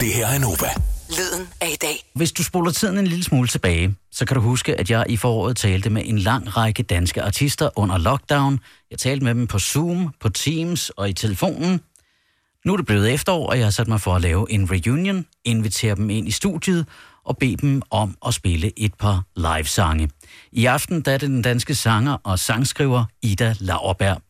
Det her er Nova. Lyden af i dag. Hvis du spoler tiden en lille smule tilbage, så kan du huske, at jeg i foråret talte med en lang række danske artister under lockdown. Jeg talte med dem på Zoom, på Teams og i telefonen. Nu er det blevet efterår, og jeg har sat mig for at lave en reunion, invitere dem ind i studiet og bede dem om at spille et par live-sange. I aften der er det den danske sanger og sangskriver Ida Lauerberg.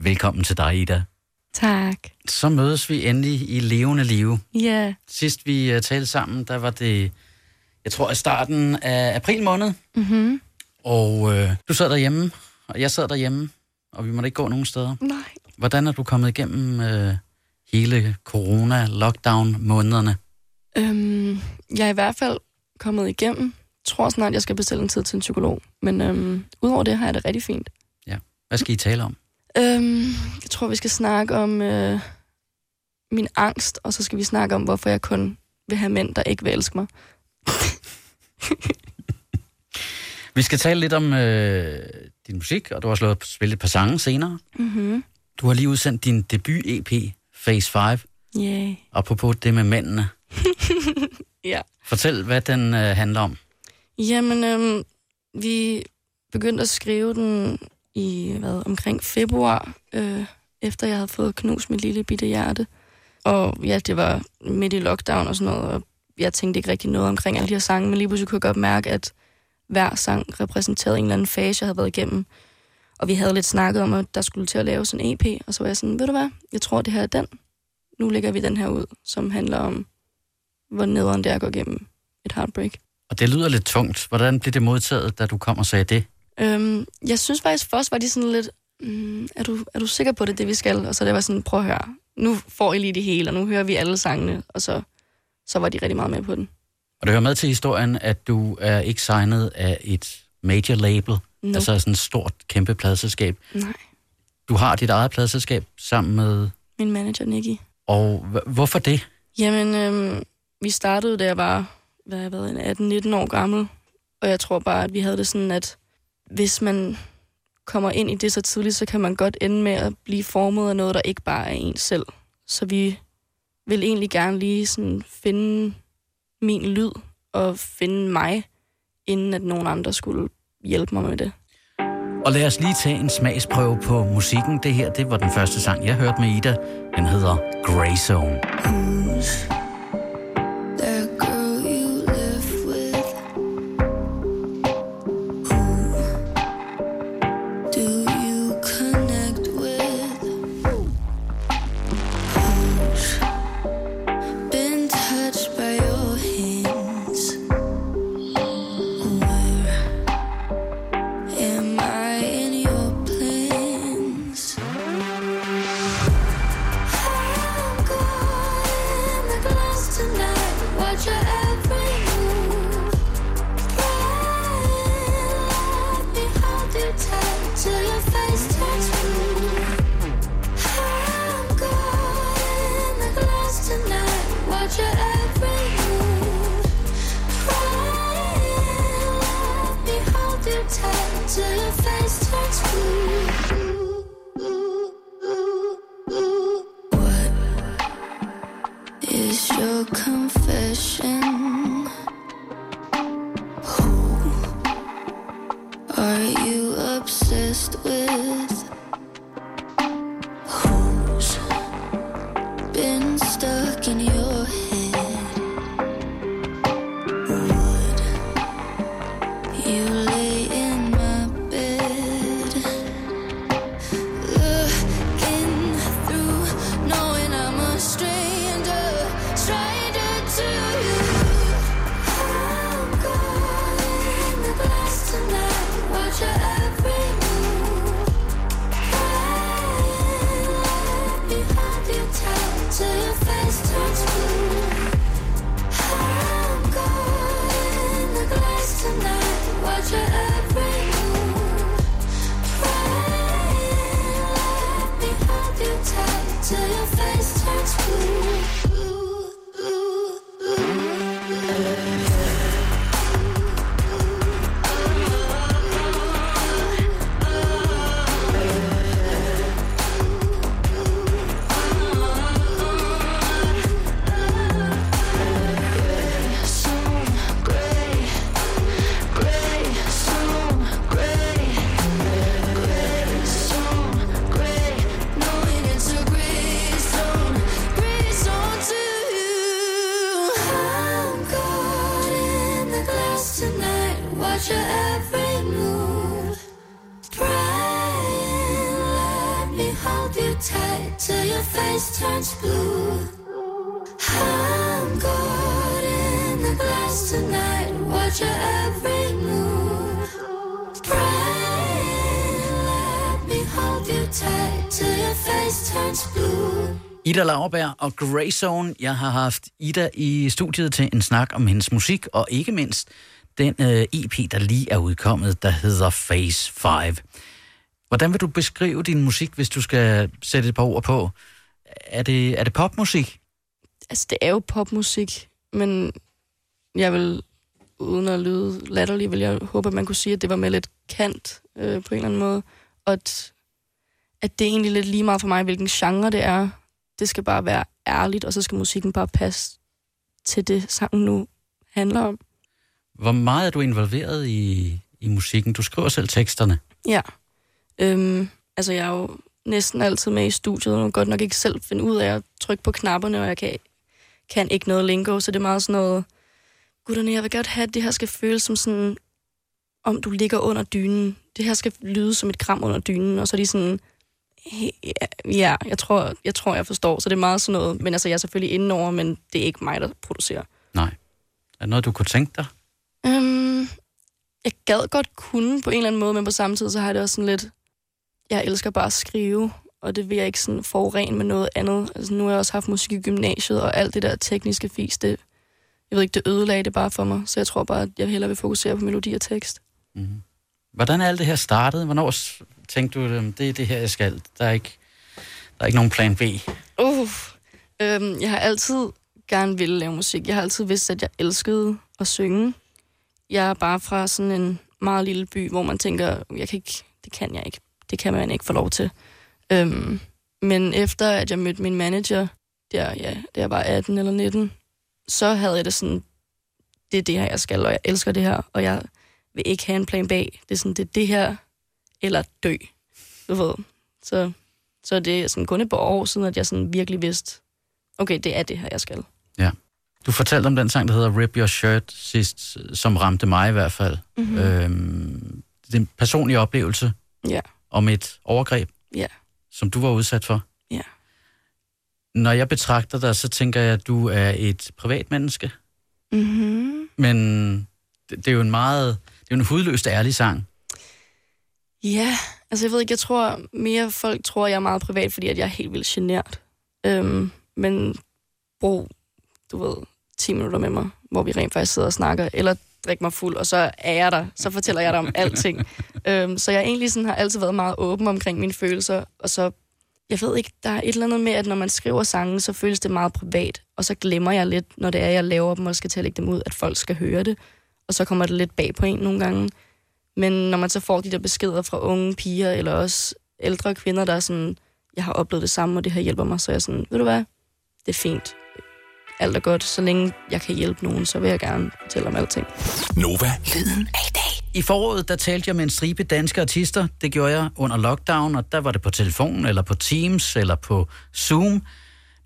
Velkommen til dig, Ida. Tak. Så mødes vi endelig i levende live. Ja. Sidst vi uh, talte sammen, der var det, jeg tror, i starten af april måned. Mm-hmm. Og uh, du sad derhjemme, og jeg sad derhjemme, og vi måtte ikke gå nogen steder. Nej. Hvordan er du kommet igennem uh, hele corona-lockdown-månederne? Øhm, jeg er i hvert fald kommet igennem. Jeg tror snart, jeg skal bestille en tid til en psykolog. Men øhm, udover det har jeg det rigtig fint. Hvad skal I tale om? Øhm, jeg tror, vi skal snakke om øh, min angst, og så skal vi snakke om, hvorfor jeg kun vil have mænd, der ikke vil elske mig. Vi skal tale lidt om øh, din musik, og du har også lavet spillet et par sange senere. Mm-hmm. Du har lige udsendt din debut-EP, Phase 5, Yeah. apropos det med mændene. Ja. Fortæl, hvad den øh, handler om. Jamen, øhm, vi begyndte at skrive den i hvad, omkring februar, øh, efter jeg havde fået knust mit lille bitte hjerte. Og ja, det var midt i lockdown og sådan noget, og jeg tænkte ikke rigtig noget omkring alle de her sange, men lige pludselig kunne jeg godt mærke, at hver sang repræsenterede en eller anden fase, jeg havde været igennem. Og vi havde lidt snakket om, at der skulle til at lave sådan en EP, og så var jeg sådan, ved du hvad, jeg tror, det her er den. Nu lægger vi den her ud, som handler om, hvor nederen det er at gå igennem et heartbreak. Og det lyder lidt tungt. Hvordan blev det modtaget, da du kom og sagde det? Øhm, jeg synes faktisk først var de sådan lidt, mm, er, du, er du sikker på det, det vi skal? Og så det var sådan, prøv at høre, nu får I lige det hele, og nu hører vi alle sangene, og så, så var de rigtig meget med på den. Og det hører med til historien, at du er ikke signet af et major label, No. altså sådan et stort, kæmpe pladselskab. Nej, Du har dit eget pladselskab sammen med... min manager Nicky. Og hvorfor det? Jamen, øhm, vi startede, da jeg var, hvad jeg været, 18-19 år gammel, og jeg tror bare, at vi havde det sådan, at hvis man kommer ind i det så tidligt, så kan man godt ende med at blive formet af noget, der ikke bare er en selv. Så vi vil egentlig gerne lige sådan finde min lyd og finde mig, inden at nogen andre skulle hjælpe mig med det. Og lad os lige tage en smagsprøve på musikken. Det her, det var den første sang, jeg hørte med Ida. Den hedder Grey Zone. That till your face turns blue. I'm caught in the glass tonight. Watch your every move. Pray, let me hold you tight till your face turns blue. Ida Lauerberg og Greyzone. Jeg har haft Ida i studiet til en snak om hendes musik, og ikke mindst den øh, EP, der lige er udkommet, der hedder Phase 5. Hvordan vil du beskrive din musik, hvis du skal sætte et par ord på? Er det, er det popmusik? Altså, det er jo popmusik, men jeg vil, uden at lyde latterlig, vil jeg håbe, at man kunne sige, at det var med lidt kant øh, på en eller anden måde. Og at, at det er egentlig lidt lige meget for mig, hvilken genre det er. Det skal bare være ærligt, og så skal musikken bare passe til det, sangen nu handler om. Hvor meget er du involveret i, i musikken? Du skriver selv teksterne. Ja. Øhm, altså, jeg er jo næsten altid med i studiet, og godt nok ikke selv finde ud af at trykke på knapperne, og jeg kan, kan ikke noget lingo, så det er meget sådan noget, gutterne, jeg vil godt have, at det her skal føles som sådan, om du ligger under dynen. Det her skal lyde som et kram under dynen, og så er de sådan, ja, ja jeg, tror, jeg tror, jeg forstår, så det er meget sådan noget, men altså, jeg er selvfølgelig indenover, men det er ikke mig, der producerer. Nej. Er det noget, du kunne tænke dig? Øhm, jeg gad godt kunne på en eller anden måde, men på samme tid, så har jeg det også sådan lidt... Jeg elsker bare at skrive, og det vil jeg ikke sådan forurene med noget andet. Altså, nu har jeg også haft musik i gymnasiet, og alt det der tekniske fis, det, jeg ved ikke, det ødelagde det bare for mig. Så jeg tror bare, at jeg hellere vil fokusere på melodi og tekst. Mm-hmm. Hvordan er alt det her startet? Hvornår tænkte du, øhm, det er det her, jeg skal? Der er ikke, der er ikke nogen plan B. Uh, øhm, jeg har altid gerne ville lave musik. Jeg har altid vidst, at jeg elskede at synge. Jeg er bare fra sådan en meget lille by, hvor man tænker, jeg kan ikke, det kan jeg ikke. Det kan man ikke få lov til. Øhm, men efter at jeg mødte min manager, der, ja, da jeg var 18 eller 19, så havde jeg det sådan, det er det her, jeg skal, og jeg elsker det her, og jeg vil ikke have en plan B. Det er sådan, det er det her, eller dø. Du ved. Så, så det er sådan kun et par år siden, at jeg sådan virkelig vidste, okay, det er det her, jeg skal. Du fortalte om den sang, der hedder Rip Your Shirt sidst, som ramte mig i hvert fald. Mm-hmm. Øhm, det er en personlig oplevelse Ja. Om et overgreb, Ja. som du var udsat for. Ja. Når jeg betragter dig, så tænker jeg, at du er et privat menneske. Mm-hmm. Men det, det er jo en meget, det er jo en hudløst ærlig sang. Ja, altså jeg ved ikke, jeg tror mere folk tror, jeg er meget privat, fordi at jeg er helt vildt genert. Øhm, men brug, du ved, 10 minutter med mig, hvor vi rent faktisk sidder og snakker, eller drikke mig fuld, og så er jeg der, så fortæller jeg dig om alting. øhm, så jeg egentlig sådan har altid været meget åben omkring mine følelser, og så, jeg ved ikke, der er et eller andet med, at når man skriver sange, så føles det meget privat, og så glemmer jeg lidt, når det er, jeg laver dem, og skal til at lægge dem ud, at folk skal høre det, og så kommer det lidt bag på en nogle gange. Men når man så får de der beskeder fra unge piger, eller også ældre kvinder, der er sådan, jeg har oplevet det samme, og det her hjælper mig, så er jeg sådan, ved du hvad, det er fint. Alt er godt. Så længe jeg kan hjælpe nogen, så vil jeg gerne fortælle om alting. Nova. Lyden af i dag. I foråret, der talte jeg med en stribe danske artister. Det gjorde jeg under lockdown, og der var det på telefon, eller på Teams, eller på Zoom.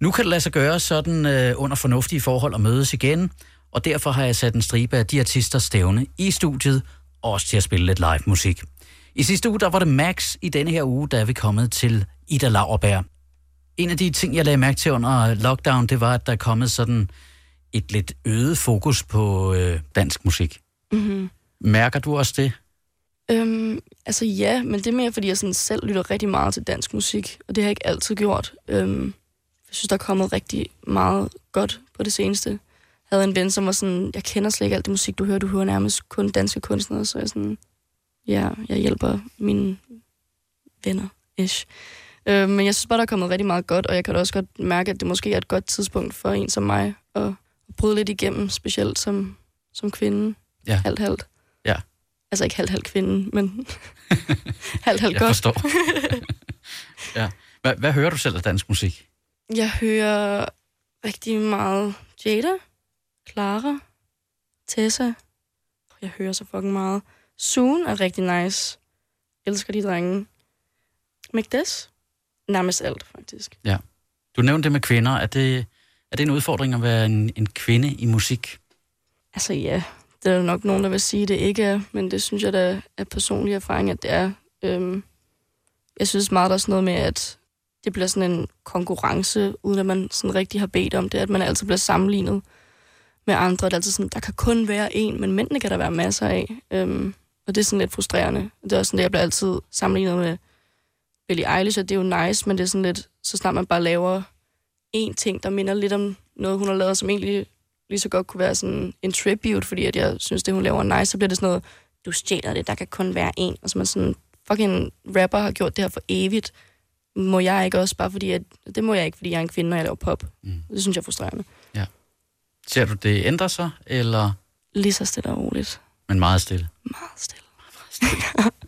Nu kan det lade sig gøre sådan øh, under fornuftige forhold at mødes igen, og derfor har jeg sat en stribe af de artister stævne i studiet, også til at spille lidt live musik. I sidste uge, der var det Max. I denne her uge, der er vi kommet til Ida Lauerberg. En af de ting, jeg lagde mærke til under lockdown, det var, at der er kommet sådan et lidt øget fokus på øh, dansk musik. Mm-hmm. Mærker du også det? Øhm, altså ja, men det er mere, fordi jeg sådan selv lytter rigtig meget til dansk musik, og det har jeg ikke altid gjort. Øhm, jeg synes, der er kommet rigtig meget godt på det seneste. Jeg havde en ven, som var sådan, jeg kender slet ikke alt det musik, du hører. Du hører nærmest kun danske kunstnere, så jeg sådan, ja, jeg hjælper mine venner, ish. Øh, men jeg synes bare, der er kommet rigtig meget godt, og jeg kan da også godt mærke, at det måske er et godt tidspunkt for en som mig at, bryde lidt igennem, specielt som, som kvinde. Ja. Halvt-halvt. Ja. Altså ikke halvt-halvt kvinde, men halvt-halvt Jeg godt. forstår. ja. Hvad, hvad hører du selv af dansk musik? Jeg hører rigtig meget Jada, Clara, Tessa. Jeg hører så fucking meget. Soon er rigtig nice. Elsker de drenge. Magdes? Nærmest alt, faktisk. Du nævnte det med kvinder. Er det, er det en udfordring at være en, en kvinde i musik? Altså ja, det er nok nogen, der vil sige, det ikke er, men det synes jeg da er personlig erfaring, at det er. Øhm, jeg synes meget, der er sådan noget med, at det bliver sådan en konkurrence, uden at man sådan rigtig har bedt om det, at man altid bliver sammenlignet med andre. Det er altid sådan, der kan kun være en, men mændene kan der være masser af. Øhm, og det er sådan lidt frustrerende. Det er også sådan, at jeg bliver altid sammenlignet med Billie Eilish, og det er jo nice, men det er sådan lidt, så snart man bare laver en ting, der minder lidt om noget, hun har lavet, som egentlig lige så godt kunne være sådan en tribute, fordi at jeg synes, det hun laver er nice, så bliver det sådan noget, du stjæler det, der kan kun være en. Og så man sådan, fucking rapper har gjort det her for evigt. Må jeg ikke også, bare fordi, at, det må jeg ikke, fordi jeg er en kvinde, når jeg laver pop. Mm. Det synes jeg er frustrerende. Ser du, det ændrer sig, eller Lige så stille og roligt. men meget stille? Meget stille.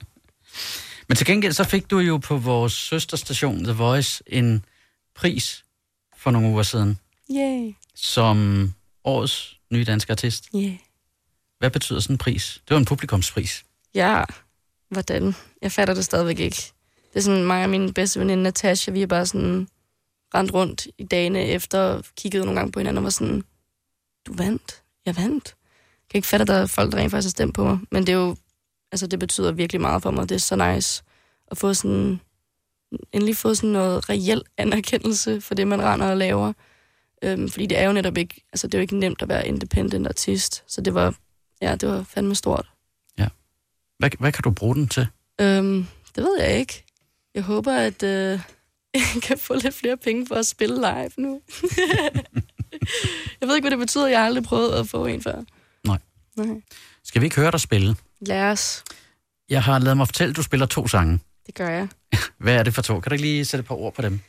Men til gengæld så fik du jo på vores søsterstation, The Voice, en pris for nogle uger siden, Yay. som årets nye danske artist. Yeah. Hvad betyder sådan en pris? Det var en publikumspris. Ja, hvordan? Jeg fatter det stadigvæk ikke. Det er sådan mig og min bedste veninde Natasha, vi er bare sådan rendt rundt i dagene efter, kiggede nogle gange på hinanden og var sådan, du vandt, jeg vandt. Jeg kan ikke fatte, at der er folk, der rent faktisk har stemt på mig. Men det er jo, altså det betyder virkelig meget for mig. Det er så nice at få sådan, endelig få sådan noget reel anerkendelse for det, man render og laver. Øhm, fordi det er jo netop ikke, altså det er jo ikke nemt at være independent artist. Så det var, ja, det var fandme stort. Hvad, hvad kan du bruge den til? Øhm, det ved jeg ikke. Jeg håber, at øh, jeg kan få lidt flere penge for at spille live nu. jeg ved ikke, hvad det betyder. Jeg har aldrig prøvet at få en før. Nej. Nej. Skal vi ikke høre dig spille? Lad os. Jeg har lavet mig fortælle, at du spiller to sange. Det gør jeg. Hvad er det for to? Kan du lige sætte et par ord på dem?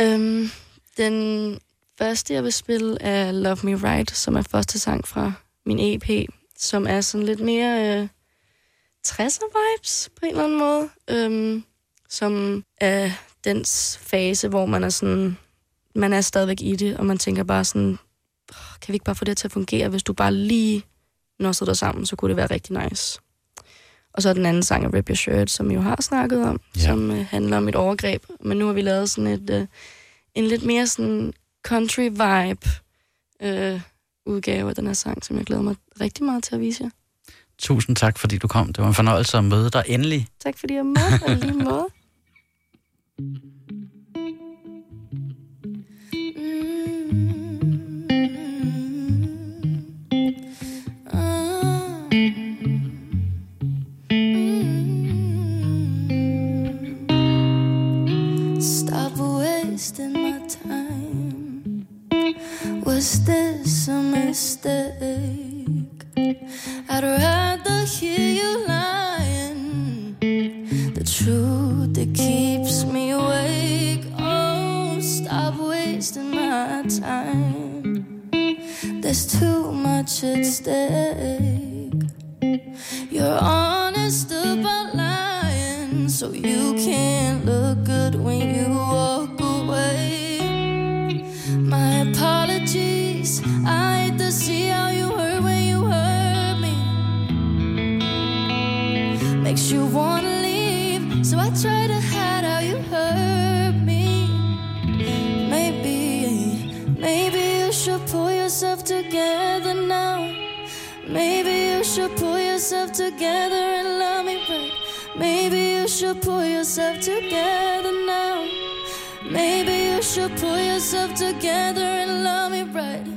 Øhm, den første, jeg vil spille, er Love Me Right, som er første sang fra min EP, som er sådan lidt mere øh, 60'er-vibes på en eller anden måde. Øhm, som er dens fase, hvor man er sådan, man er stadigvæk i det, og man tænker bare sådan, "Åh, kan vi ikke bare få det til at fungere? Hvis du bare lige når dig sammen, så kunne det være rigtig nice. Og så er den anden sang af Rip Your Shirt, som vi jo har snakket om, Ja. som øh, handler om et overgreb. Men nu har vi lavet sådan et, øh, en lidt mere sådan country vibe øh, udgave af den her sang, som jeg glæder mig rigtig meget til at vise jer. Tusind tak, fordi du kom. Det var en fornøjelse at møde dig endelig. Tak fordi jeg måtte, og lige måde. Stop wasting my time. Was this a mistake? Yourself together and love me right. Maybe you should pull yourself together now. Maybe you should pull yourself together and love me right.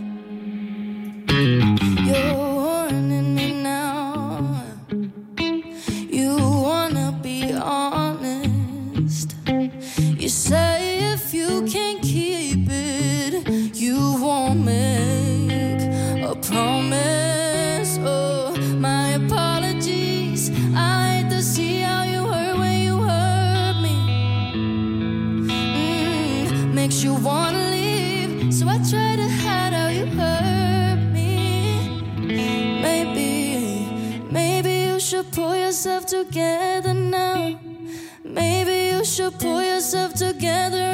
Together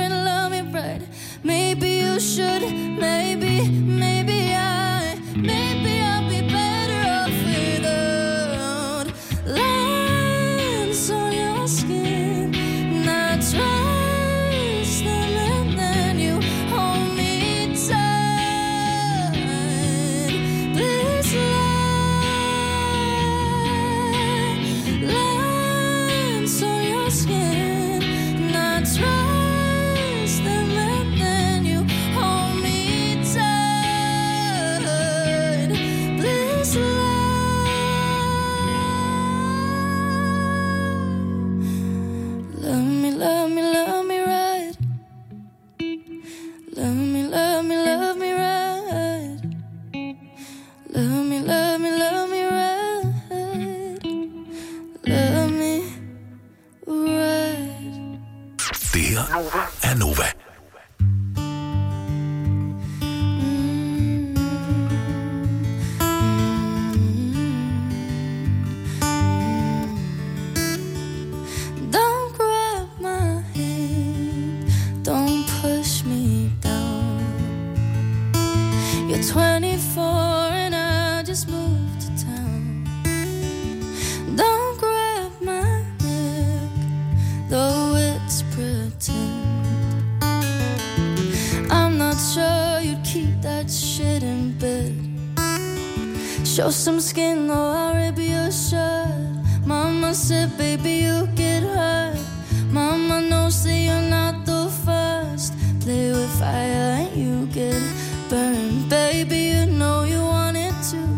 burned. Baby, you know you want it too.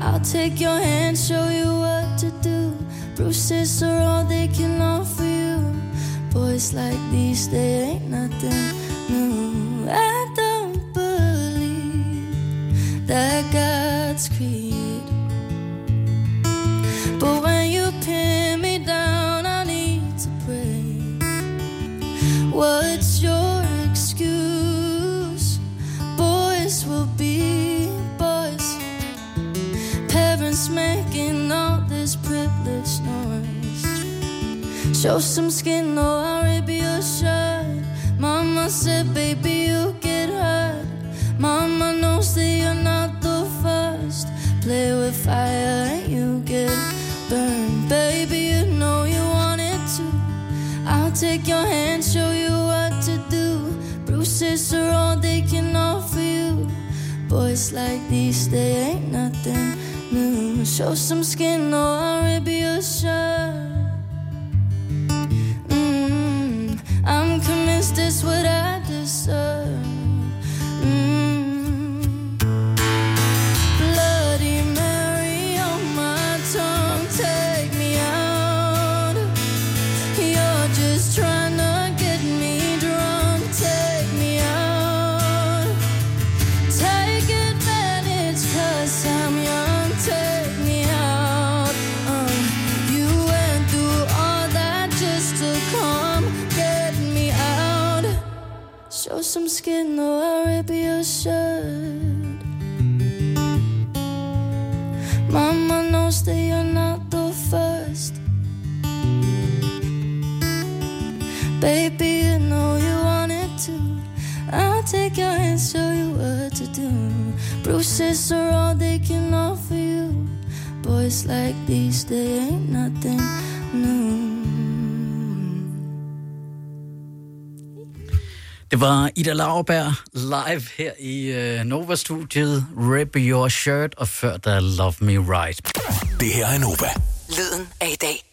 I'll take your hand, show you what to do. Bruises are all they can offer you. Boys like these, they ain't nothing new. I don't believe that God's created. Show some skin, or I'll rip your shirt. Mama said, baby, you get hurt. Mama knows that you're not the first. Play with fire and you get burned. Baby, you know you want it too. I'll take your hand, show you what to do. Bruises are all they can offer you. Boys like these, they ain't nothing new. Show some skin, or I'll rip your shirt. Knows that you're not the first. Baby, you know you want it too. I'll take your hand, show you what to do. Bruises are all they can offer you. Boys like these, they ain't nothing new. Det var Ida Lauerberg live her i uh, Nova-studiet. Rip Your Shirt, og før der Love Me Right. Det her er Nova. Lyden af i dag.